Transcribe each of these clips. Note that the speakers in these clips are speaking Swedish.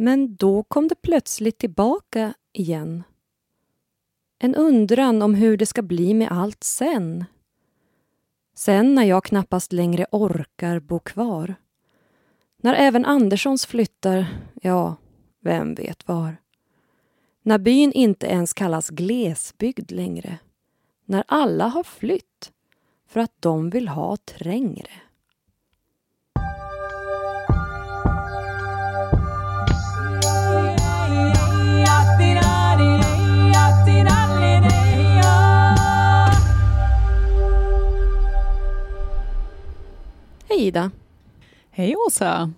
Men då kom det plötsligt tillbaka igen. En undran om hur det ska bli med allt sen. Sen när jag knappast längre orkar bo kvar. När även Anderssons flyttar, ja, vem vet var. När byn inte ens kallas glesbygd längre. När alla har flytt för att de vill ha trängre. Hej Ida! Hej Åsa!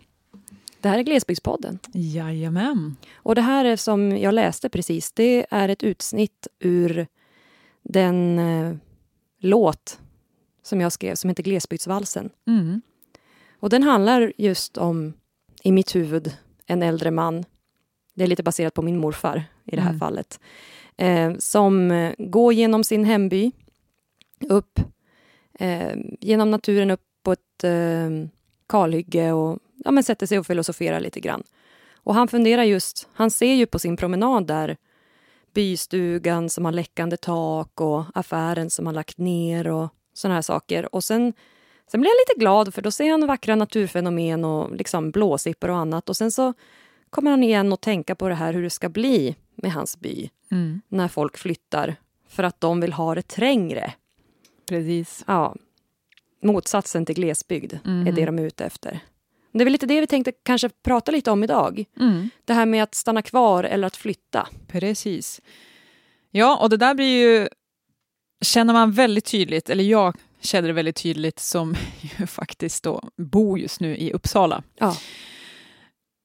Det här är Glesbygdspodden. Jajamän. Och det här är som jag läste precis, det är ett utsnitt ur den eh, låt som jag skrev som heter Glesbygdsvalsen. Mm. Och den handlar just om, i mitt huvud, en äldre man. Det är lite baserat på min morfar i det här Mm. fallet. Eh, som eh, går genom sin hemby, upp eh, genom naturen upp på ett eh, kalhygge och ja, men sätter sig och filosoferar lite grann. Och han funderar just, han ser ju på sin promenad där bystugan som har läckande tak och affären som har lagt ner och såna här saker. Och sen, sen blir han lite glad för då ser han vackra naturfenomen och liksom blåsippor och annat. Och sen så kommer han igen och tänka på det här hur det ska bli med hans by Mm. när folk flyttar för att de vill ha det trängre. Precis. Ja, motsatsen till glesbygd är Mhm. det de är ute efter. Det är väl lite det vi tänkte kanske prata lite om idag. Mm. Det här med att stanna kvar eller att flytta. Precis. Ja, och det där blir ju... Känner man väldigt tydligt, eller jag känner det väldigt tydligt som ju faktiskt då bor just nu i Uppsala. Ja.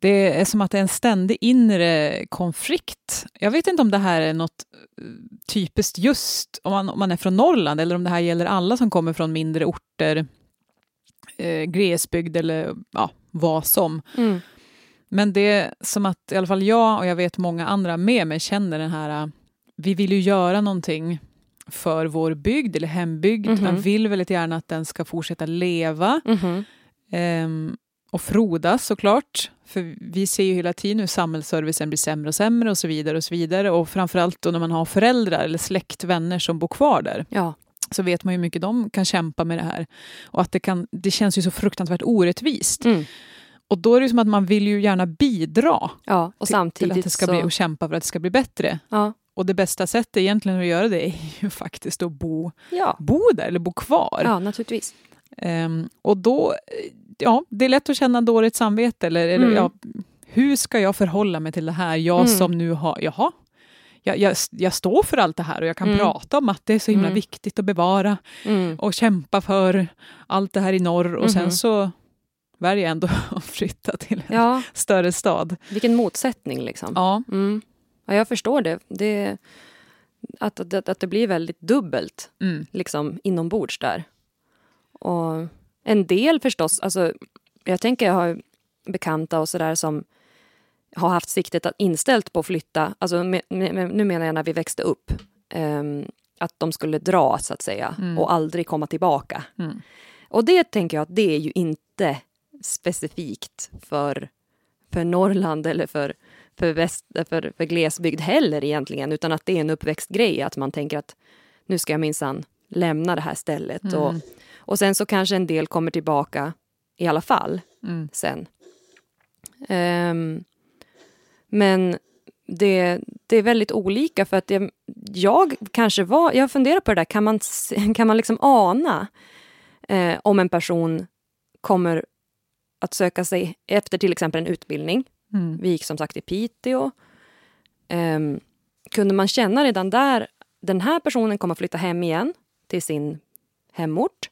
Det är som att det är en ständig inre konflikt. Jag vet inte om det här är något eh, typiskt just om man, om man är från Norrland eller om det här gäller alla som kommer från mindre orter, eh, glesbygd eller ja, vad som. Mm. Men det är som att i alla fall jag och jag vet många andra med mig känner den här, vi vill ju göra någonting för vår bygd eller hembygd. Mhm. Man vill väldigt gärna att den ska fortsätta leva Mhm. ehm, och frodas såklart. För vi ser ju hela tiden hur samhällsservicen blir sämre och sämre och så vidare och så vidare. Och framförallt då när man har föräldrar eller släkt, vänner som bor kvar där Ja. så vet man ju hur mycket de kan kämpa med det här. Och att det, kan, det känns ju så fruktansvärt orättvist. Mm. Och då är det som att man vill ju gärna bidra ja. Och till, samtidigt till att det ska så... bli och kämpa för att det ska bli bättre. Ja. Och det bästa sättet egentligen att göra det är ju faktiskt att bo, Ja. bo där eller bo kvar. ja, naturligtvis. Ehm, och då, ja, det är lätt att känna dåligt samvete. Eller, eller Mm. ja, hur ska jag förhålla mig till det här? Jag Mm. som nu har, jaha, jag, jag, jag står för allt det här och jag kan Mm. prata om att det är så himla Mm. viktigt att bevara Mm. och kämpa för allt det här i norr och sen Mhm. så väljer jag ändå att flytta till en Ja, större stad. vilken motsättning liksom. Ja, Mm. Ja, jag förstår det. det att, att, att det blir väldigt dubbelt mm, liksom inombords där. Och en del förstås, alltså jag tänker jag har bekanta och sådär som har haft siktet att- inställt på att flytta, alltså med, med, nu menar jag när vi växte upp, ehm, att de skulle dra så att säga Mm. och aldrig komma tillbaka. mm. Och det tänker jag att det är ju inte specifikt för, för Norrland eller för, för, väst, för, för glesbygd heller egentligen, utan att det är en uppväxtgrej, att man tänker att nu ska jag minsann lämna det här stället. Mm. och sen så kanske en del kommer tillbaka i alla fall Mm. sen. Ehm, men det, det är väldigt olika för att det, jag kanske var, jag funderar på det där, kan man, kan man liksom ana eh, om en person kommer att söka sig efter till exempel en utbildning. Mm. Vi gick som sagt i Piteå. Ehm, kunde man känna redan där, den här personen kommer flytta hem igen till sin hemort.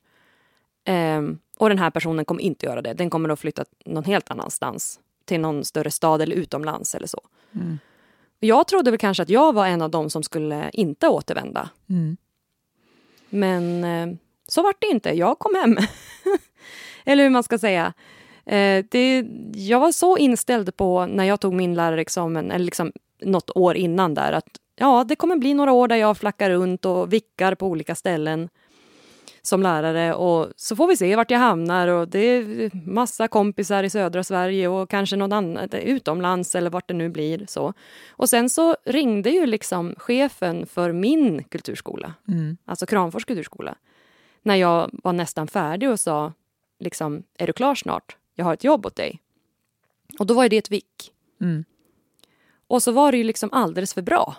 Ehm, och den här personen kommer inte göra det. Den kommer att flytta någon helt annanstans. Till någon större stad eller utomlands eller så. Mm. Jag trodde väl kanske att jag var en av dem som skulle inte återvända. Mm. Men eh, så vart det inte. Jag kom hem. Eller hur man ska säga. Eh, det, jag var så inställd på när jag tog min lärarexamen, eller liksom något år innan där, att ja, det kommer bli några år där jag flackar runt och vickar på olika ställen. Som lärare och så får vi se vart jag hamnar och det är massa kompisar i södra Sverige och kanske något annat utomlands eller vart det nu blir. så. Och sen så ringde ju liksom chefen för min kulturskola, Mm. alltså Kramfors kulturskola, när jag var nästan färdig och sa liksom, är du klar snart? Jag har ett jobb åt dig. Och då var det ett vick. Mm. Och så var det ju liksom alldeles för bra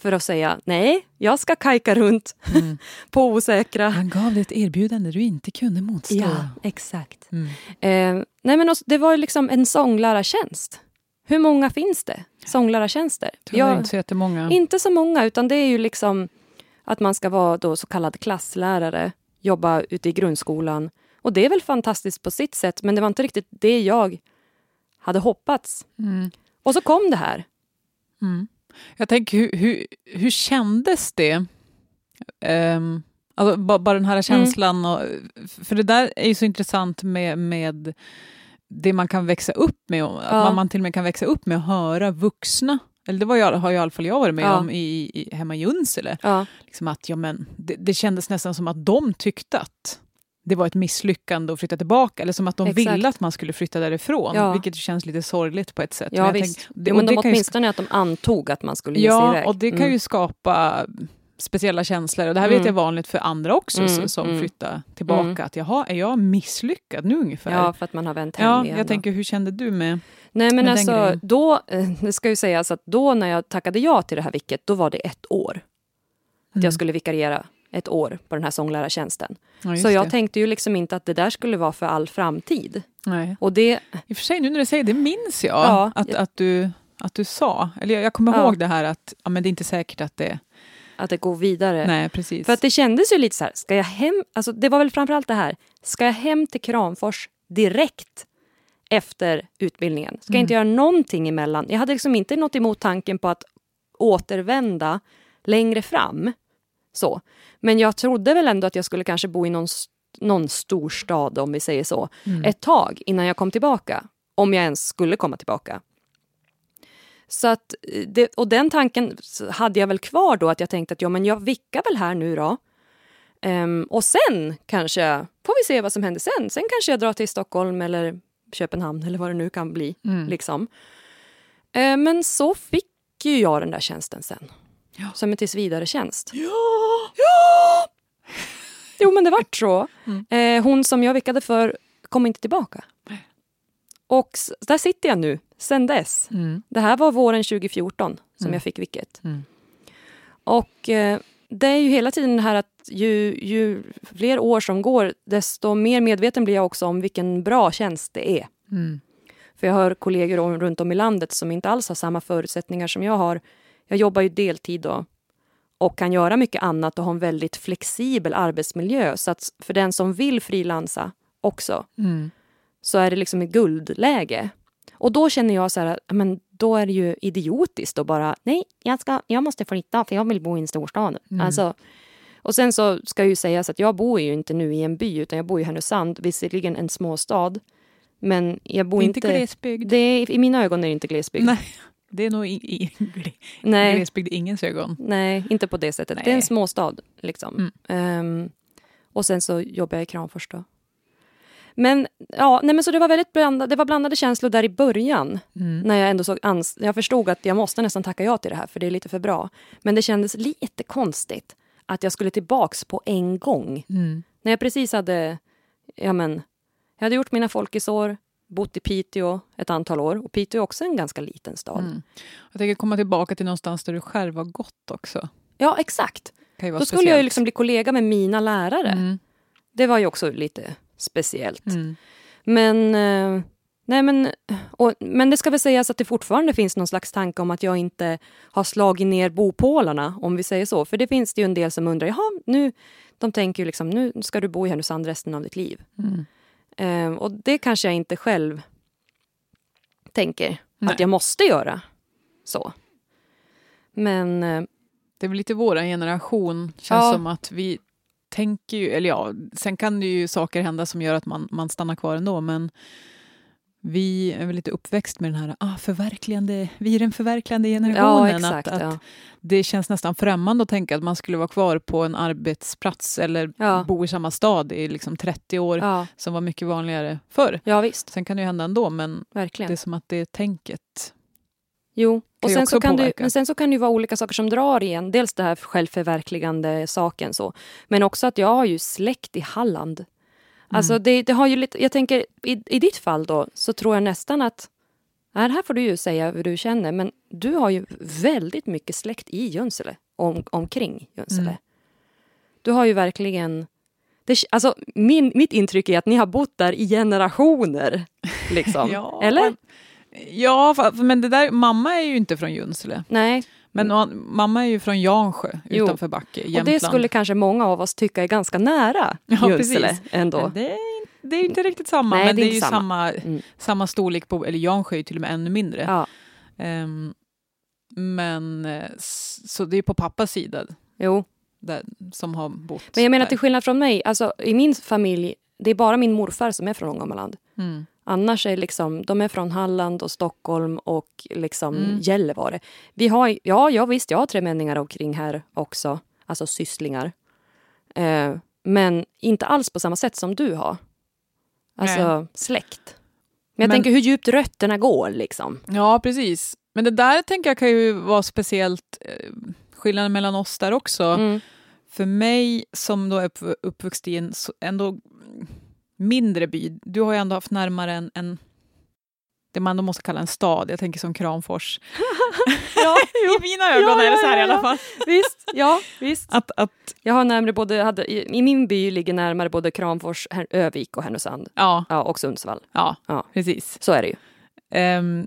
för att säga nej, jag ska kajka runt Mm. på osäkra... Han gav dig ett erbjudande du inte kunde motstå. Ja, exakt. Mm. Eh, nej men också, det var liksom en sånglärartjänst. Hur många finns det? Sånglärartjänster? Tyvärr Jag- inte så jättemånga. Inte så många, utan det är ju liksom att man ska vara då så kallad klasslärare, jobba ute i grundskolan. Och det är väl fantastiskt på sitt sätt, men det var inte riktigt det jag hade hoppats. Mm. Och så kom det här. Mm. Jag tänker, hur, hur, hur kändes det? Um, alltså, ba- bara den här känslan. Och, för det där är ju så intressant med, med det man kan växa upp med. och Att Ja. man, man till och med kan växa upp med att höra vuxna. Eller det var jag, har ju i alla fall jag varit med Ja. om i, i, hemma i Junsele. Ja, Liksom att, ja, men, det, det kändes nästan som att de tyckte att det var ett misslyckande att flytta tillbaka. Eller som att de Exakt. ville att man skulle flytta därifrån. Ja. Vilket ju känns lite sorgligt på ett sätt. ja jag visst. tänk- det- jo, men det de ju åtminstone att de antog att man skulle ge sig Ja, iväg. och det kan Mm. ju skapa speciella känslor. Och det här Mm. vet jag är vanligt för andra också Mm, så- som mm. flyttar tillbaka. Mm. Att jaha, är jag misslyckad nu ungefär? Ja, för att man har vänt hem Ja, igen. jag då. tänker, hur kände du med... Nej, men med alltså, då, eh, det ska ju sägas att då när jag tackade ja till det här vicket, då var det ett år. Att Mm. jag skulle vikariera ett år på den här sånglärartjänsten. Ja, Så jag det. tänkte ju liksom inte att det där skulle vara för all framtid. Nej. Och det, I och för sig, nu när du säger det minns jag Ja, att, jag- att, du, att du sa. Eller jag, jag kommer Ja. ihåg det här att ja, men det är inte säkert att det... att det går vidare. Nej, precis. För att det kändes ju lite så här, ska jag hem, alltså det var väl framförallt det här, ska jag hem till Kramfors direkt efter utbildningen? Ska jag inte göra någonting emellan? Jag hade liksom inte något emot tanken på att återvända längre fram. Så. Men jag trodde väl ändå att jag skulle kanske bo i någon, någon storstad, om vi säger så, Mm. ett tag innan jag kom tillbaka. Om jag ens skulle komma tillbaka. Så att, eh, det, och den tanken hade jag väl kvar då, att jag tänkte att ja, men jag vickar väl här nu då. Ehm, och sen kanske, får vi se vad som händer sen. Sen kanske jag drar till Stockholm eller Köpenhamn eller vad det nu kan bli. Mm. Liksom. Eh, men så fick ju jag den där tjänsten sen. Ja. Som en tills vidare tjänst. Ja! Jo, men det vart så. Mm. Eh, hon som jag vickade för kom inte tillbaka. Och där sitter jag nu, sen dess. Mm. Det här var våren 2014 som Mm. jag fick vicket. Mm. Och eh, det är ju hela tiden det här att ju, ju fler år som går, desto mer medveten blir jag också om vilken bra tjänst det är. Mm. För jag hör kollegor runt om i landet som inte alls har samma förutsättningar som jag har. Jag jobbar ju deltid då och kan göra mycket annat och ha en väldigt flexibel arbetsmiljö. Så att för den som vill frilansa också Mm. så är det liksom ett guldläge. Och då känner jag så här, att, men då är det ju idiotiskt att bara, nej, jag, ska, jag måste flytta för jag vill bo i en storstad. Mm. Alltså, och sen så ska ju sägas att jag bor ju inte nu i en by, utan jag bor i Härnösand, visserligen en småstad. Men jag bor Inte inte... glesbygd. det är, I mina ögon är det inte glesbygd. Nej, det är nog i, i, Nej, glesbygd i ingens ögon. nej, inte på det sättet. Det är Nej. en småstad. Liksom. Mm. Ehm, och sen så jobbar jag i Kramfors då. Men, ja, nej, men så det var väldigt blandade, det var blandade känslor där i början. Mm. När jag ändå såg ans- jag förstod att jag måste nästan tacka ja till det här för det är lite för bra. Men det kändes lite konstigt att jag skulle tillbaks på en gång. Mm. När jag precis hade, ja men, jag hade gjort mina folkisår, bott i Piteå ett antal år. Och Piteå är också en ganska liten stad. Mm. Jag tänker komma tillbaka till någonstans där du själv har gått också. Ja, exakt. Då skulle jag ju speciellt. liksom bli kollega med mina lärare. Mm. Det var ju också lite speciellt. Mm. Men, eh, nej men, och, men det ska väl sägas att det fortfarande finns någon slags tanke om att jag inte har slagit ner bopålarna, om vi säger så. För det finns det ju en del som undrar, jaha, nu, de tänker ju liksom, nu ska du bo i Härnösand resten av ditt liv. Mm. Eh, och det kanske jag inte själv tänker Nej. att jag måste göra så. Men eh, Det är väl lite vår generation, känns Ja. som att vi tänker ju, eller ja, sen kan det ju saker hända som gör att man, man stannar kvar ändå, men vi är väl lite uppväxt med den här ah, förverkligande, vi är den förverkligande Ja, generationen. exakt. att, att ja. Det känns nästan främmande att tänka att man skulle vara kvar på en arbetsplats eller Ja. bo i samma stad i liksom 30 år, Ja. som var mycket vanligare förr. ja, visst. Sen kan det ju hända ändå, men Verkligen. det är som att det tänket... Jo, och sen så kan påverka. men sen så kan det vara olika saker som drar igen. Dels det här självförverkligande saken så. Men också att jag har ju släkt i Halland. Alltså Mm. det, det har ju lite, jag tänker i, i ditt fall då så tror jag nästan att Nej, här får du ju säga hur du känner, men du har ju väldigt mycket släkt i Junsele, om, omkring Junsele. Mm. Du har ju verkligen... Det, alltså, min, mitt intryck är att ni har bott där i generationer. Liksom. Ja. Eller? Ja, men det där, mamma är ju inte från Junsele. Nej, Men å- mamma är ju från Jansjö utanför Backe, och Jämtland. det skulle kanske många av oss tycka är ganska nära Ja, Junsele ändå. Det, är, det är inte riktigt samma, Nej, men det det är är, ju inte samma, Mm. samma storlek på, eller Jansjö är ju till och med ännu mindre. Ja, Ehm, men eh, så det är på pappas sida jo. där, som har bott Men jag menar där. till skillnad från mig, alltså i min familj, det är bara min morfar som är från Ångermanland. Mm. Annars är liksom, de är från Halland och Stockholm och liksom Mm. Gällivare. Vi har, ja, ja visst, jag har tremänningar omkring här också, alltså sysslingar. Eh, men inte alls på samma sätt som du har. Alltså släkt. Men jag Men- tänker hur djupt rötterna går liksom. Ja, precis. Men det där tänker jag kan ju vara speciellt eh, skillnaden mellan oss där också. Mm. För mig som då är upp, uppvuxen i en ändå mindre by, du har ju ändå haft närmare en, en det man då måste kalla en stad, jag tänker som Kramfors. Ja, I mina ögon Ja, är det så här ja, i alla fall. visst, ja, visst. Att, att, Jag har närmare både, hade, i, i min by ligger närmare både Kramfors, Här- Övik och Härnösand. ja, Ja, och Sundsvall. ja, Ja. precis. Så är det ju. Ehm,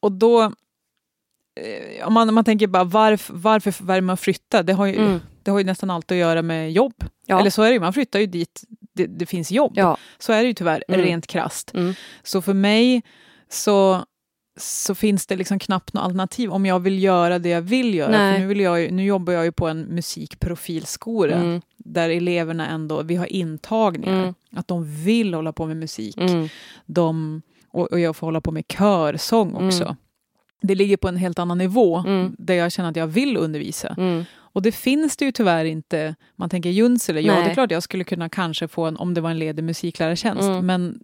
och då, eh, om man, om man tänker bara varför, varför väljer man flytta? Det har, ju, Mm. det har ju nästan allt att göra med jobb. Ja. Eller så är det ju, man flyttar ju dit det, det finns jobb. Ja. Så är det ju tyvärr, Mm. rent krasst. Mm. Så för mig så, så finns det liksom knappt något alternativ om jag vill göra det jag vill göra. Nej. För nu, vill jag ju, nu jobbar jag ju på en musikprofilskola Mm. där eleverna ändå, vi har intagningar, Mm. att de vill hålla på med musik. Mm. De, och, och jag får hålla på med körsång också. Mm. Det ligger på en helt annan nivå Mm. där jag känner att jag vill undervisa. Och det finns det ju tyvärr inte. Man tänker Junsele, ja det är klart jag skulle kunna kanske få en, om det var en ledig musiklärartjänst, Mm. men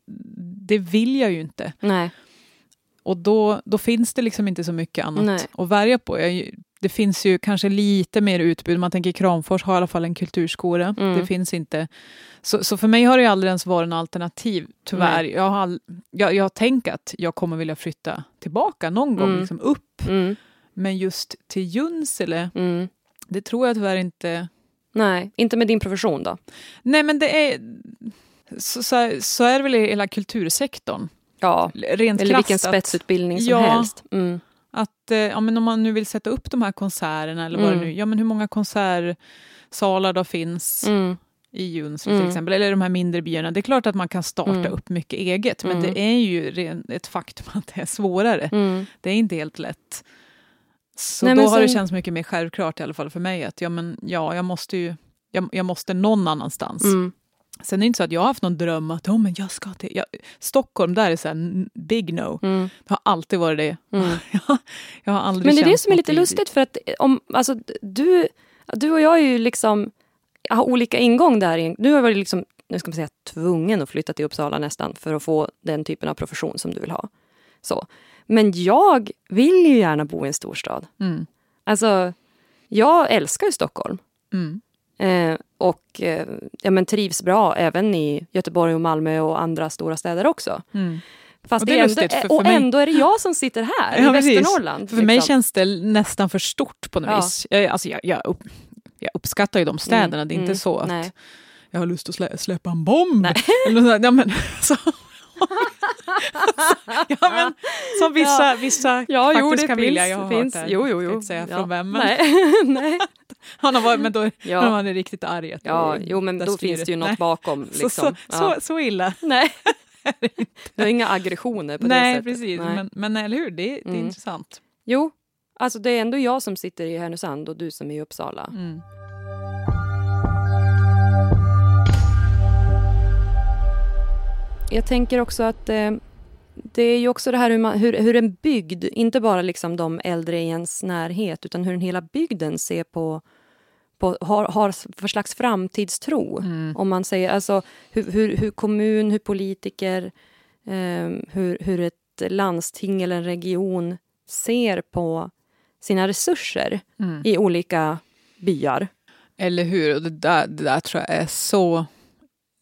det vill jag ju inte. Nej. Och då, då finns det liksom inte så mycket annat Nej. att välja på. Jag, det finns ju kanske lite mer utbud. Man tänker Kramfors har i alla fall en kulturskola. Mm. Det finns inte. Så, så för mig har det aldrig ens varit något alternativ, tyvärr. Jag har, all, jag, jag har tänkt att jag kommer vilja flytta tillbaka någon gång, Mm. liksom upp. Mm. Men just till Junsele, Mm. Det tror jag tyvärr inte Nej, inte med din profession då? Nej, men det är... Så, så, så är det väl i hela kultursektorn. Ja, Rent eller vilken spetsutbildning som Ja. helst. Mm. Att, eh, ja, men om man nu vill sätta upp de här konserterna, eller vad Mm. det nu ja men hur många konsertsalar då finns Mm. i Junsele till Mm. exempel, eller de här mindre byarna. Det är klart att man kan starta Mm. upp mycket eget, men Mm. det är ju ett faktum att det är svårare. Mm. Det är inte helt lätt. Så Nej, då har det sen- känts mycket mer självklart i alla fall för mig att ja, men, ja jag måste ju jag, jag måste någon annanstans. Mm. Sen är det inte så att jag har haft någon dröm att oh, men jag ska till... Jag, Stockholm, där är så här big no. Mm. Det har alltid varit det. Mm. jag har aldrig Men det är det som är lite lustigt för att om, alltså, du, du och jag är ju liksom, har olika ingång där. Nu har jag varit liksom, nu ska man säga tvungen att flytta till Uppsala nästan för att få den typen av profession som du vill ha. Så. Men jag vill ju gärna bo i en storstad. Mm. Alltså, jag älskar ju Stockholm. Mm. Eh, och eh, ja, men trivs bra även i Göteborg och Malmö och andra stora städer också. Mm. Fast Och det är ändå, lustigt, för- för och mig- ändå är det jag som sitter här Ja, i precis. Västernorrland. För mig liksom. känns det nästan för stort på något Ja. vis. Jag, alltså, jag, jag, upp, jag uppskattar ju de städerna. Det är inte mm, så att nej. jag har lust att slä, släppa en bomb. Nej. Eller ja, men, så. Ja, men, som vissa, vissa Ja, jo, faktiskt det kan finns. vilja. Jag har finns. hört det. Jo, jo, Jag jo. inte säga ja. från vem. Men Nej. nej. han har varit, men då Ja. när man är riktigt arg. att Ja, det- jo, men då styret- finns det ju något Nej. bakom. Så, Liksom. så, ja. så, så illa. Nej. Du har inga aggressioner på det Nej, sättet. precis. Nej. Men, men eller hur, det, det är Mm. intressant. Jo, alltså det är ändå jag som sitter i Härnösand och du som är i Uppsala. Mm. Jag tänker också att eh, det är ju också det här hur, man, hur, hur en bygd, inte bara liksom de äldre i ens närhet, utan hur den hela bygden ser på, på har, har för slags framtidstro. Mm. Om man säger alltså hur, hur, hur kommun, hur politiker, eh, hur, hur ett landsting eller en region ser på sina resurser Mm. i olika byar. Eller hur? Och det där, det där tror jag är så,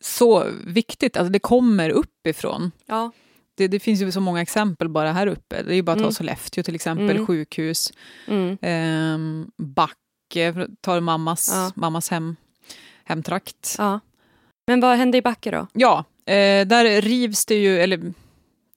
så viktigt. Alltså det kommer uppifrån. Ja. Det, det finns ju så många exempel bara här uppe. Det är ju bara att ta Mm. Sollefteå till exempel, Mm. sjukhus, Mm. ehm, Backe, för att ta mammas, Ja. mammas hem, hemtrakt. ja. Men vad hände i Backe då? Ja, eh, där rivs det ju, eller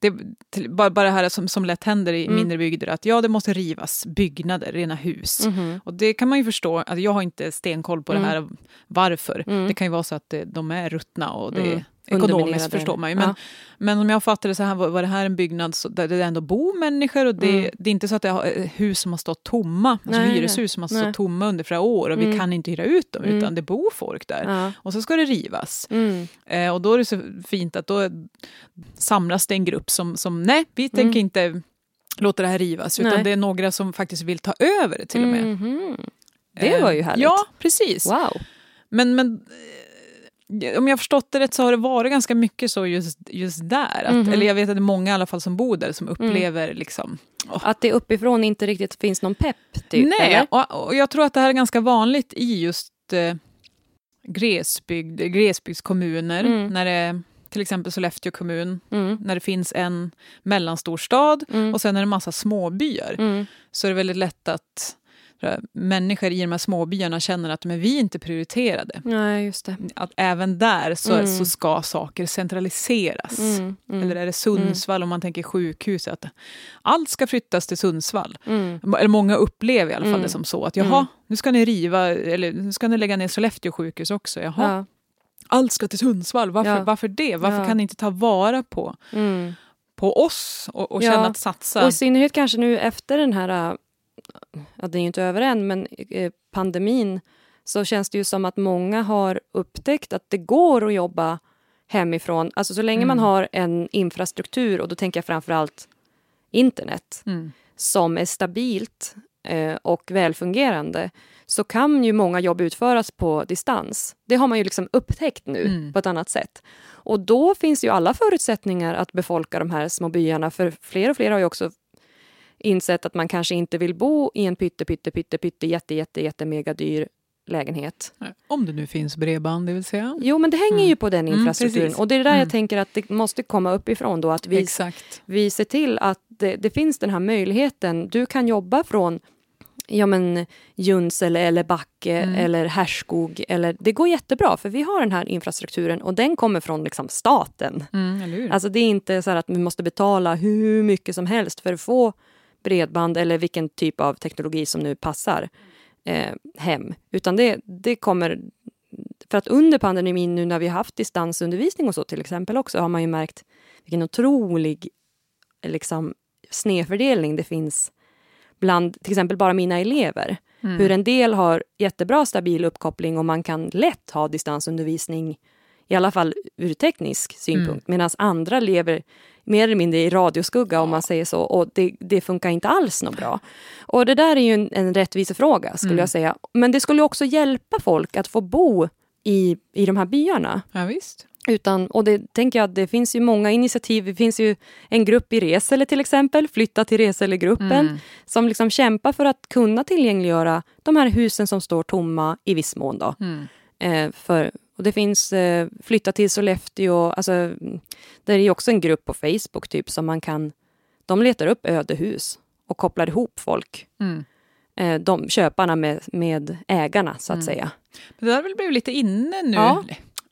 det, till, bara, bara det här som, som lätt händer i Mm. mindre bygder, att ja, det måste rivas byggnader, rena hus. Mhm. Och det kan man ju förstå, alltså jag har inte stenkoll på Mm. det här varför. Mm. Det kan ju vara så att det, de är ruttna och det Mm. Ekonomiskt förstår man ju. Men, Ja. men om jag fattar det så här, var, var det här en byggnad så, där det ändå bor människor och det, Mm. det är inte så att det har eh, hus som har stått tomma, alltså Nej, hyreshus som har stått nej. tomma under flera år och vi Mm. kan inte hyra ut dem Mm. utan det bor folk där. Ja. Och så ska det rivas. Mm. Eh, och då är det så fint att då samlas det en grupp som, som nej, vi tänker Mm. inte låta det här rivas, utan Nej. det är några som faktiskt vill ta över det till och med. Mhm. Det Eh, var ju härligt. Ja, precis. Wow. Men, men eh, om jag har förstått det rätt så har det varit ganska mycket så just, just där. Att, Mhm. Eller jag vet att det är många i alla fall som bor där som upplever liksom... Att det uppifrån inte riktigt finns någon pepp, typ? nej, och, och jag tror att det här är ganska vanligt i just eh, glesbygd, glesbygdskommuner. Mm. När det, till exempel Sollefteå kommun, Mm. när det finns en mellanstor stad Mm. och sen är det en massa småbyar. Mm. så är det väldigt lätt att människor i de här småbyarna känner att men vi är inte prioriterade. Nej, just det. Att även där så, Mm. så ska saker centraliseras. Mm. Mm. Eller är det Sundsvall om man tänker sjukhus, att allt ska flyttas till Sundsvall. Mm. Eller många upplever i alla fall Mm. det som så, att jaha, Mm. nu ska ni riva, eller nu ska ni lägga ner Sollefteå sjukhus också. Jaha, Ja. allt ska till Sundsvall, varför, Ja. varför det? Varför Ja. kan ni inte ta vara på, Mm. på oss och, och Ja. känna att satsa? Och i synnerhet kanske nu efter den här, äh, ja det är ju inte över än, men eh, pandemin så känns det ju som att många har upptäckt att det går att jobba hemifrån. Alltså så länge man Mm. har en infrastruktur, och då tänker jag framför allt internet, Mm. som är stabilt eh, och välfungerande så kan ju många jobb utföras på distans. Det har man ju liksom upptäckt nu Mm. på ett annat sätt. Och då finns ju alla förutsättningar att befolka de här små byarna för fler och fler har ju också insett att man kanske inte vill bo i en pytte, pytte, pytte, pytte, jätte, jätte, jätte mega dyr lägenhet. Om det nu finns bredband, det vill säga. Jo, men det hänger Mm. ju på den Mm, infrastrukturen. precis. och det är där Mm. jag tänker att det måste komma uppifrån då, att vi Exakt. vi ser till att det, det finns den här möjligheten. Du kan jobba från ja, men, Junsele eller Backe Mm. eller Härskog. Eller, det går jättebra, för vi har den här infrastrukturen och den kommer från liksom, staten. Mm? Alltså, det är inte så att vi måste betala hur mycket som helst för att få bredband eller vilken typ av teknologi som nu passar eh, hem. Utan det, det kommer... För att under pandemin, nu när vi har haft distansundervisning och så till exempel också, har man ju märkt vilken otrolig liksom, snedfördelning det finns bland till exempel bara mina elever. Mm. Hur en del har jättebra stabil uppkoppling och man kan lätt ha distansundervisning i alla fall ur teknisk synpunkt. Mm. Medan andra lever mer eller mindre i radioskugga om man säger så. Och det, det funkar inte alls något bra. Och det där är ju en, en rättvisefråga skulle Mm. jag säga. Men det skulle också hjälpa folk att få bo i, i de här byarna. Ja, visst. Utan, och det tänker jag, det finns ju många initiativ. Det finns ju en grupp i Resele till exempel, Flytta till Resele-gruppen, Mm. som liksom kämpar för att kunna tillgängliggöra de här husen som står tomma i viss mån. Då. Mm. Eh, för, och det finns eh, Flytta till Sollefteå, alltså, det är ju också en grupp på Facebook typ som man kan, de letar upp öde hus och kopplar ihop folk, Mm. eh, de köparna med, med ägarna så att Mm. säga. Men det har väl blivit lite inne nu. Ja.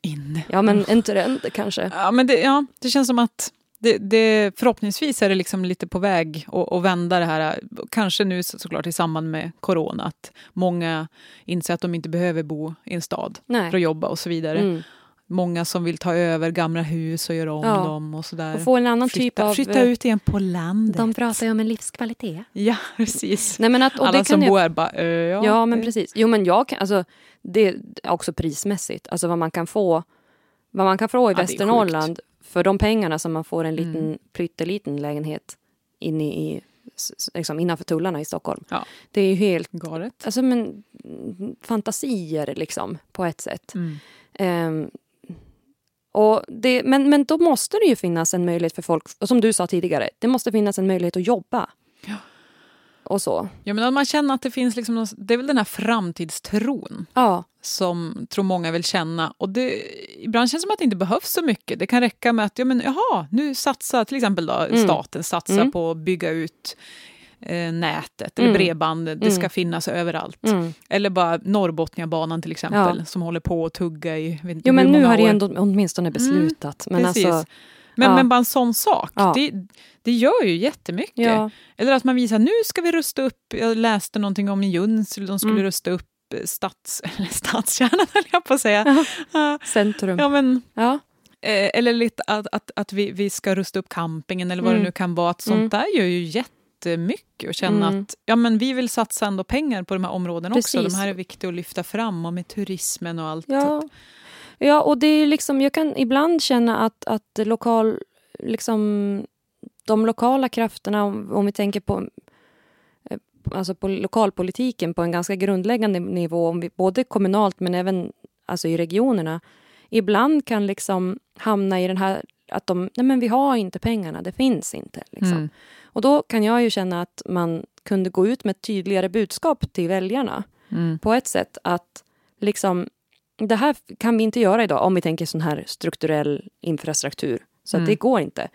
Inne. Ja men en trend kanske. Ja, men det, ja, det känns som att det, det, förhoppningsvis är det liksom lite på väg att, vända det här. Kanske nu så, såklart i samband med corona, att många inser att de inte behöver bo i en stad Nej. för att jobba och så vidare. Mm. Många som vill ta över gamla hus och göra om Ja. dem och sådär. Och få en annan flytta, typ av... flytta eh, ut igen på landet. De pratar ju om en livskvalitet. Ja, precis. Nej, men att, Alla som jag- bor här bara, ja. Ja, men precis. Jo, men jag kan, alltså, det är också prismässigt, alltså vad man kan få vad man kan få i Ja, Västernorrland för de pengarna som man får en liten Mm. pytteliten lägenhet inne i, liksom innanför tullarna i Stockholm. Ja. Det är ju helt, Galet. alltså men mm, fantasier liksom på ett sätt. Mm. Ehm, och det, men, men då måste det ju finnas en möjlighet för folk, och som du sa tidigare, det måste finnas en möjlighet att jobba. Och så. Ja, men man känner att det finns liksom, någon- det är väl den här framtidstron Ja, som tror många vill känna. Och det, ibland känns det som att det inte behövs så mycket. Det kan räcka med att ja, men, jaha, nu satsar till exempel då, Mm. staten satsar Mm. på att bygga ut eh, nätet eller Mm. bredband. Det Mm. ska finnas överallt. mm. Eller bara Norrbotniabanan till exempel Ja. som håller på att tugga i Jo, men nu har det ändå åtminstone beslutat. Men Precis. alltså, men, ja. men bara en sån sak, Ja. det, det gör ju jättemycket. ja, Eller att man visar, nu ska vi rusta upp, jag läste någonting om i Junsele, de skulle Mm. rusta upp stads, eller stadskärnan höll jag på att säga. Ja, centrum. ja, men, Ja. eh, eller lite att, att, att vi, vi ska rusta upp campingen eller vad Mm. det nu kan vara. Att sånt Mm. där gör ju jättemycket och känna Mm. att ja, men vi vill satsa ändå pengar på de här områdena också. Precis. De här är viktiga att lyfta fram och med turismen och allt. Ja. Ja, och det är liksom, jag kan ibland känna att, att lokal, liksom, de lokala krafterna, om, om vi tänker på, eh, alltså på lokalpolitiken på en ganska grundläggande nivå, om vi, både kommunalt men även alltså i regionerna, ibland kan liksom hamna i den här att de, nej men vi har inte pengarna, det finns inte. Liksom. Mm. Och då kan jag ju känna att man kunde gå ut med ett tydligare budskap till väljarna Mm. på ett sätt att liksom, det här kan vi inte göra idag om vi tänker sån här strukturell infrastruktur. Så Mm. att det går inte.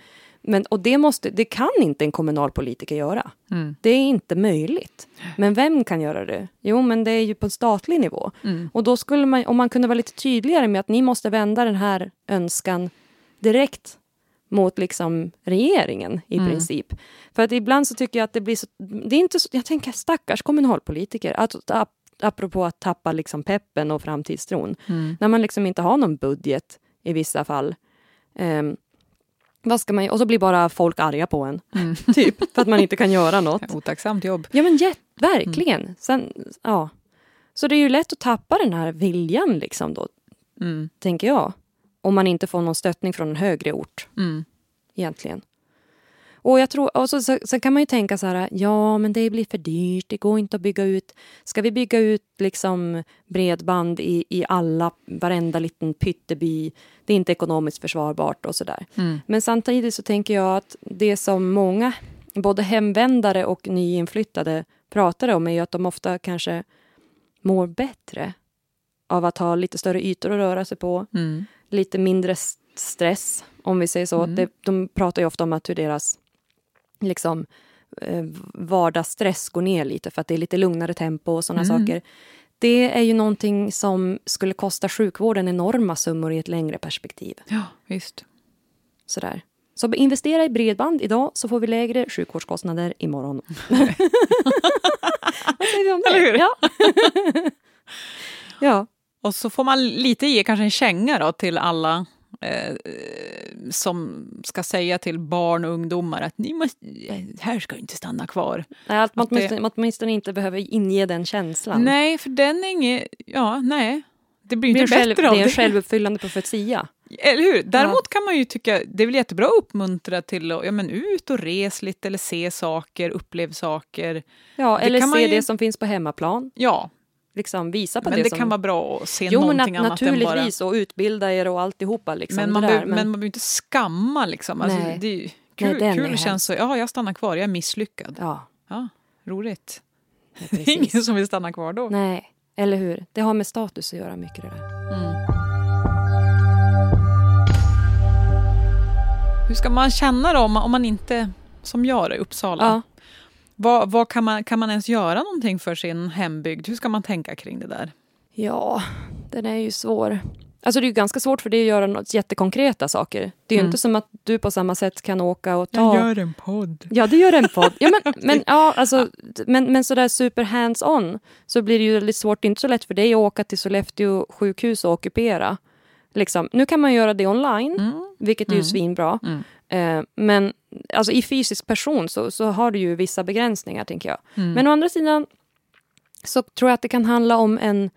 Men, och det, måste, det kan inte en kommunalpolitiker göra. Mm. Det är inte möjligt. Men vem kan göra det? Jo, men det är ju på en statlig nivå. Mm. Och då skulle man, om man kunde vara lite tydligare med att ni måste vända den här önskan direkt mot liksom regeringen i Mm. princip. För att ibland så tycker jag att det blir så, det är inte så, jag tänker stackars kommunalpolitiker, att, ap, apropå att tappa liksom peppen och framtidstron, Mm. när man liksom inte har någon budget i vissa fall. Ehm, vad ska man, och så blir bara folk arga på en, Mm. typ, för att man inte kan göra något. Otacksamt jobb. Ja men jätt, verkligen. Sen, ja. Så det är ju lätt att tappa den här viljan liksom då, Mm. tänker jag. Om man inte får någon stöttning från en högre ort Mm. egentligen. Och jag tror, och så, så, så kan man ju tänka så här, ja men det blir för dyrt, det går inte att bygga ut. Ska vi bygga ut liksom bredband i, i alla, varenda liten pytteby? Det är inte ekonomiskt försvarbart och sådär. Mm. Men samtidigt så tänker jag att det som många, både hemvändare och nyinflyttade pratar om är ju att de ofta kanske mår bättre av att ha lite större ytor att röra sig på, Mm. lite mindre stress, om vi säger så. Mm. Det, de pratar ju ofta om att hur deras liksom, eh, vardagsstress går ner lite för att det är lite lugnare tempo och sådana Mm. saker. Det är ju någonting som skulle kosta sjukvården enorma summor i ett längre perspektiv. Ja, visst. Sådär. Så investera i bredband idag så får vi lägre sjukvårdskostnader imorgon. Vad säger vi om det? Eller hur? Ja. ja. Och så får man lite ge kanske en känga då till alla eh, som ska säga till barn och ungdomar att ni måste, här ska inte stanna kvar. Nej, Att man Att det- åtminstone, åtminstone inte behöver inge den känslan. Nej, för den är inget, ja, nej. Det blir det, inte själv, bättre det av är en det. självuppfyllande profetia. Eller hur? Däremot kan man ju tycka, det är väl jättebra att uppmuntra till att ja, men ut och res lite eller se saker, upplev saker. Ja, Det eller man se ju- det som finns på hemmaplan. Ja, Liksom visa på men det, det, som... kan vara bra att se Jo, men någonting nat- annat än bara... naturligtvis, och utbilda er och alltihopa. Liksom, Men man, där, behöver, men man behöver inte skamma liksom. Alltså, Nej. det är ju Nej, kul, kul känns så, ja jag stannar kvar, jag är misslyckad. Ja, Ja, roligt. nej, Det är ingen som vill stanna kvar då. Nej, eller hur? Det har med status att göra mycket det där. Mm. Hur ska man känna då om man, om man inte, som jag då, i Uppsala, Ja. Vad, vad kan, man, kan man ens göra någonting för sin hembygd? Hur ska man tänka kring det där? Ja, den är ju svår. Alltså det är ju ganska svårt för det att göra något jättekonkreta saker. Det är ju Mm. inte som att du på samma sätt kan åka och ta... en podd. Ja, du gör en podd. Ja, men, men, ja, alltså, men, men sådär super hands-on så blir det ju väldigt svårt. Det är inte så lätt för dig att åka till Sollefteå sjukhus och ockupera. Liksom. Nu kan man göra det online, Mm. vilket är ju Mm. svinbra. Mm. Eh, men alltså, i fysisk person så, så har du ju vissa begränsningar, tänker jag. Mm. Men å andra sidan så tror jag att det kan handla om en,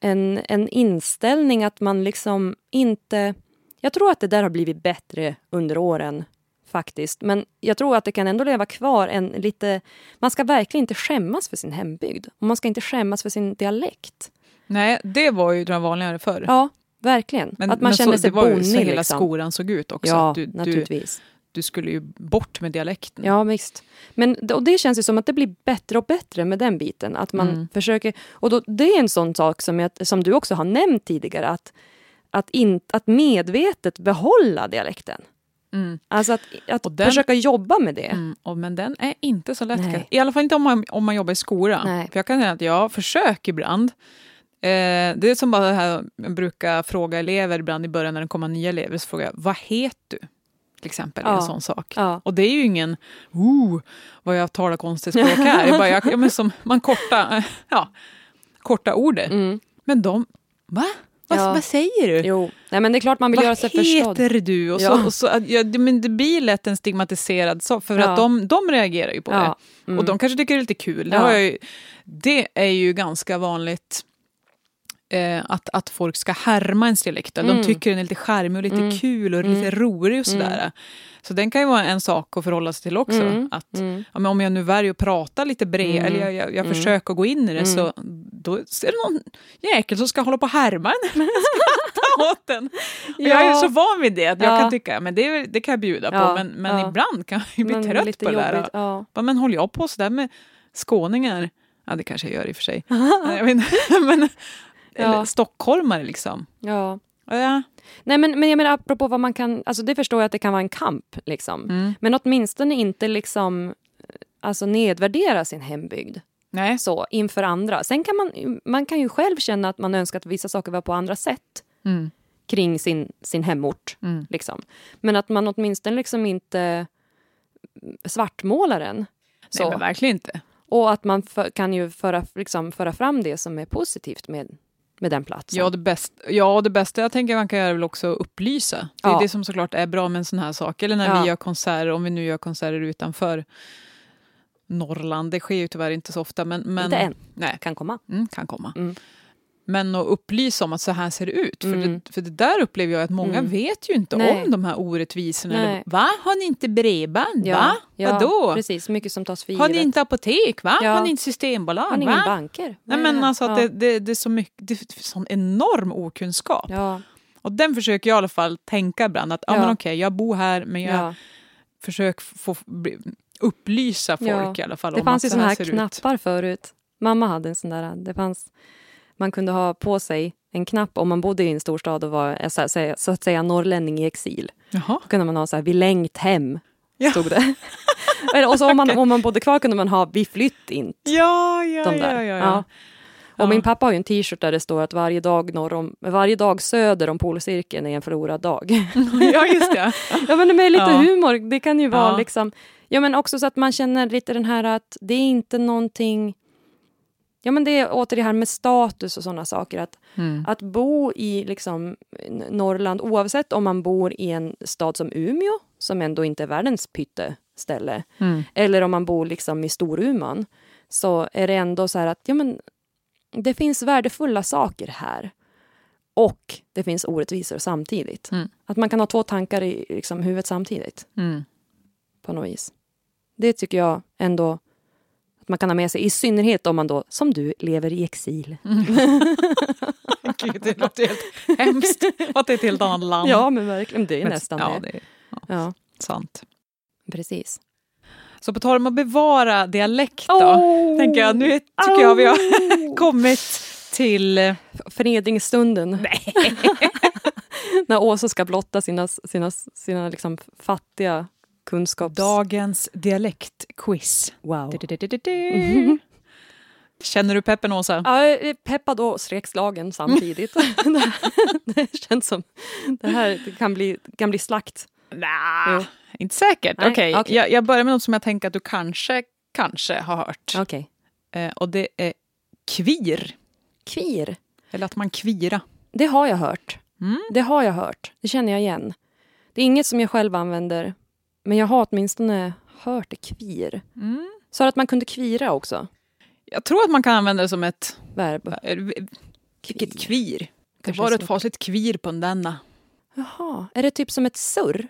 en, en inställning att man liksom inte... Jag tror att det där har blivit bättre under åren faktiskt. Men jag tror att det kan ändå leva kvar en lite... Man ska verkligen inte skämmas för sin hembygd. Och man ska inte skämmas för sin dialekt. Nej, det var ju vanligare förr. Ja, verkligen. Men, att man men känner så, sig det var ju så hela liksom. skolan såg ut också. Ja, du, naturligtvis. Du skulle ju bort med dialekten. Ja, visst. Men, och det känns ju som att det blir bättre och bättre med den biten. Att man Mm. försöker... Och då, det är en sån sak som, jag, som du också har nämnt tidigare. Att, att, in, att medvetet behålla dialekten. Mm. Alltså att, att den- försöka jobba med det. Mm, och, men den är inte så lätt. Nej. I alla fall inte om man, om man jobbar i skolan. Nej. För jag kan säga att jag försöker ibland. Eh, det är som bara det här, jag brukar fråga elever ibland i början när det kommer nya elever, så frågar jag vad heter du? Till exempel, Ja. en sån sak. Ja. Och det är ju ingen, oh, vad jag talar konstigt språk här. Jag bara, jag, ja, men som, man korta, ja, korta ordet. Mm. Men de, va? Vad, Ja. vad säger du? Jo, Nej, men det är klart man vill Vad göra sig förstådd. heter du? Och så, Ja. och så, ja, men det blir lätt en stigmatiserad sak, för att de, de reagerar ju på det. Mm. Och de kanske tycker det är lite kul. Det, ju, det är ju ganska vanligt eh, att, att folk ska härma ens dialekt. De Mm. tycker den är lite charmig och lite Mm. kul och lite Mm. rolig och sådär. Så den kan ju vara en sak att förhålla sig till också. Mm. Att, Mm. ja, men om jag nu väljer att prata lite bred, Mm. eller jag, jag, jag Mm. försöker gå in i det, Mm. så då är det någon jäkel som ska hålla på och härma en. Åt den. Och Jag är Ja. så van vid det, att jag Ja. kan tycka men det, det kan jag bjuda på, Ja, men, men ja. ibland kan jag bli Men trött lite på det där. Ja. Men håller jag på sådär med skåningar? Ja, det kanske jag gör i och för sig. inte, men, eller Ja. stockholmare liksom. Ja. Ja. Nej, men, men jag menar apropå vad man kan... Alltså det förstår jag att det kan vara en kamp. Liksom. Mm. Men åtminstone inte liksom, alltså nedvärdera sin hembygd Nej. så inför andra. Sen kan man, man kan ju själv känna att man önskar att vissa saker var på andra sätt Mm. kring sin, sin hemort. Mm. Liksom. Men att man åtminstone liksom inte svartmålar den. Så. Nej, men verkligen inte. Och att man för, kan ju föra, liksom, föra fram det som är positivt med, med den platsen. Ja det, bäst, ja, det bästa jag tänker man kan göra är väl också att upplysa. Det är Ja. det som såklart är bra med en sån här sak. Eller när Ja. vi gör konserter, om vi nu gör konserter utanför Norrland. Det sker ju tyvärr inte så ofta. Men, men, Inte än. Nej, kan komma. mm, kan komma. Mm. Men att upplysa om att så här ser det ut. För, Mm. det, för det där upplever jag att många Mm. vet ju inte Nej. om de här orättvisorna. Nej. Eller, Va? Har ni inte bredband? Ja, Va? ja, Vadå? Precis, mycket som tas för Har ni givet. inte apotek? Va? Ja. Har ni inte systembolag? Har ni va? ingen banker? Nej, men alltså ja. det, det, det är så mycket, det är sån enorm okunskap. Ja, Och den försöker jag i alla fall tänka ibland att ja. Ja. men okej, jag bor här men jag ja. försöker få upplysa folk i alla fall Det om fanns ju så såna här ser det ut. knappar förut. Mamma hade en sån där. Det fanns, man kunde ha på sig en knapp om man bodde i en storstad och var eh, så, att säga- så att säga norrlänning i exil. Jaha. Då kunde man ha så här, vi längt hem, Ja. stod det. Och så om man, om man bodde kvar kunde man ha, vi flytt in. Ja, ja, De ja, där. ja, ja. Och Ja. min pappa har ju en t-shirt där det står att varje dag, norr om, varje dag söder om polcirkeln är en förlorad dag. ja, just det. ja men med lite Ja. humor, det kan ju vara Ja. liksom... Ja men också så att man känner lite den här att det är inte någonting... Ja men det är åter det här med status och sådana saker. Att, Mm. att bo i liksom Norrland, oavsett om man bor i en stad som Umeå, som ändå inte är världens pytteställe, Mm. eller om man bor liksom i Storuman, så är det ändå så här att ja, men, det finns värdefulla saker här. Och det finns orättvisor samtidigt. Mm. Att man kan ha två tankar i liksom, huvudet samtidigt Mm. på något vis. Det tycker jag ändå man kan ha med sig, i synnerhet om man då, som du, lever i exil. Gud, det låter helt hemskt. Att det är ett helt annat land. Ja, men verkligen, det är Men- nästan ja, det. det är Ja, sant. precis. Så på tal om att bevara dialekt då, tänker jag, nu tycker jag vi har kommit till... Förnedringsstunden. Nej. När Åsa ska blotta sina, sina, sina liksom fattiga kunskaps... Dagens dialektquiz. Wow. Du-du-du-du-du. Känner du peppen Åsa? Ja, peppad och skräckslagen samtidigt. det, det känns som... Det här det kan, bli, kan bli slakt. Nja, Jo. inte säkert. Okej, okej. jag, jag börjar med något som jag tänker att du kanske, kanske har hört. Okej. Eh, och det är kvir. Kvir. Eller att man kvira. Det har jag hört. Mm. Det har jag hört. Det känner jag igen. Det är inget som jag själv använder. Men jag har åtminstone hört det kvir. Mm. Så att man kunde kvira också. Jag tror att man kan använda det som ett... Verb. Vilket kvir. Det var ett fasligt kvir på den denna. Jaha, är det typ som ett surr?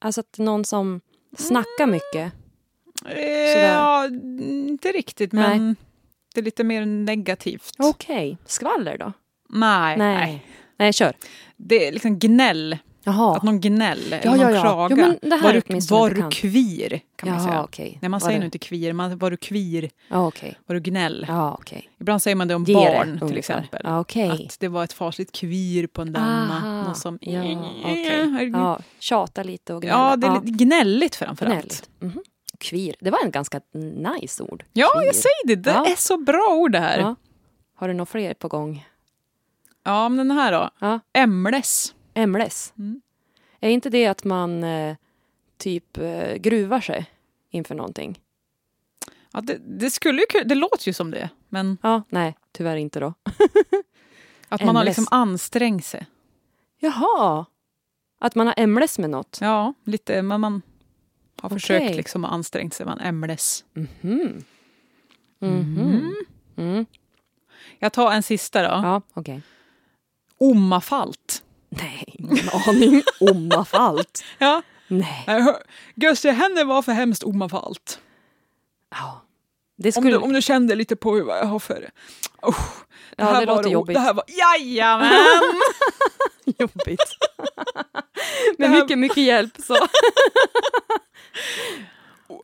Alltså att någon som snackar mycket? Eh, Ja, inte riktigt, Nej. men det är lite mer negativt. Okej, skvaller då? Nej, Nej. nej. Nej, kör. Det är liksom gnäll. Jaha. Att någon gnäll, Ja, någon ja, ja. klagar. Jo, det var du, var du kvir, kan man säga. okej. Nej, man Var säger det- nog inte kvir, man, var du kvir, Ja, okej. var du gnäll. Ja, okej. Ibland säger man det om Ge det, barn till ungefär. exempel. Ja, okej. Att det var ett fasligt kvir på en. Aha. Någon som... Ja, okej. Ja, tjata lite och gnälla. Ja, det är lite gnälligt framförallt. gnälligt. Mhm. Kvir, det var en ganska nice ord. Ja, Kvir. jag säger det. Det Ja. är så bra ord det här. Ja, Ja. Har du några fler på gång? men den här då. Ja. Ämles. Ämles. Mm. Är inte det att man eh, typ eh, gruvar sig inför någonting? Ja, det, det, skulle ju, det låter ju som det, men Ja, nej, tyvärr inte då. att man har Ämles. liksom ansträngt sig. Jaha! Att man har ämles med något? Ja, lite, men man har Okej. försökt liksom ansträngt sig. Man ämles. Mhm. Mhm. Mm. Jag tar en sista då. Ja, okej. Omafalt. Nej, ingen aning. Omafalt. Ja. Nej. Gösse, henne var för hemskt omafalt. Ja. Det Om, skulle... du, om du kände lite på vad jag har för... Oh, ja, här det var låter o- jobbigt. Det här var, jajamän! jobbigt. Med Det här- mycket, mycket hjälp så.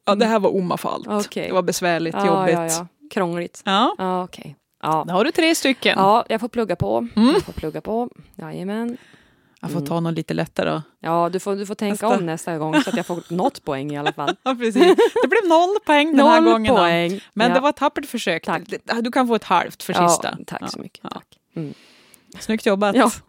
ja, det här var omafalt. Okej. Det var besvärligt, Ja, jobbigt. ja, ja. Krångligt. Ja, Ja, okej. Ja. då har du tre stycken. ja, jag får plugga på. Mm. Jag får plugga på. Jajamän. Jag får ta något lite lättare då. Ja, du får, du får tänka Nästa. om nästa gång så att jag får något poäng i alla fall. Ja, precis. Det blev noll poäng den här Noll gången. då. poäng. Men ja. det var ett tappert försök. Tack. Du kan få ett halvt för ja, sista. Tack så mycket. Ja. Tack. Mm. Snyggt jobbat. Ja.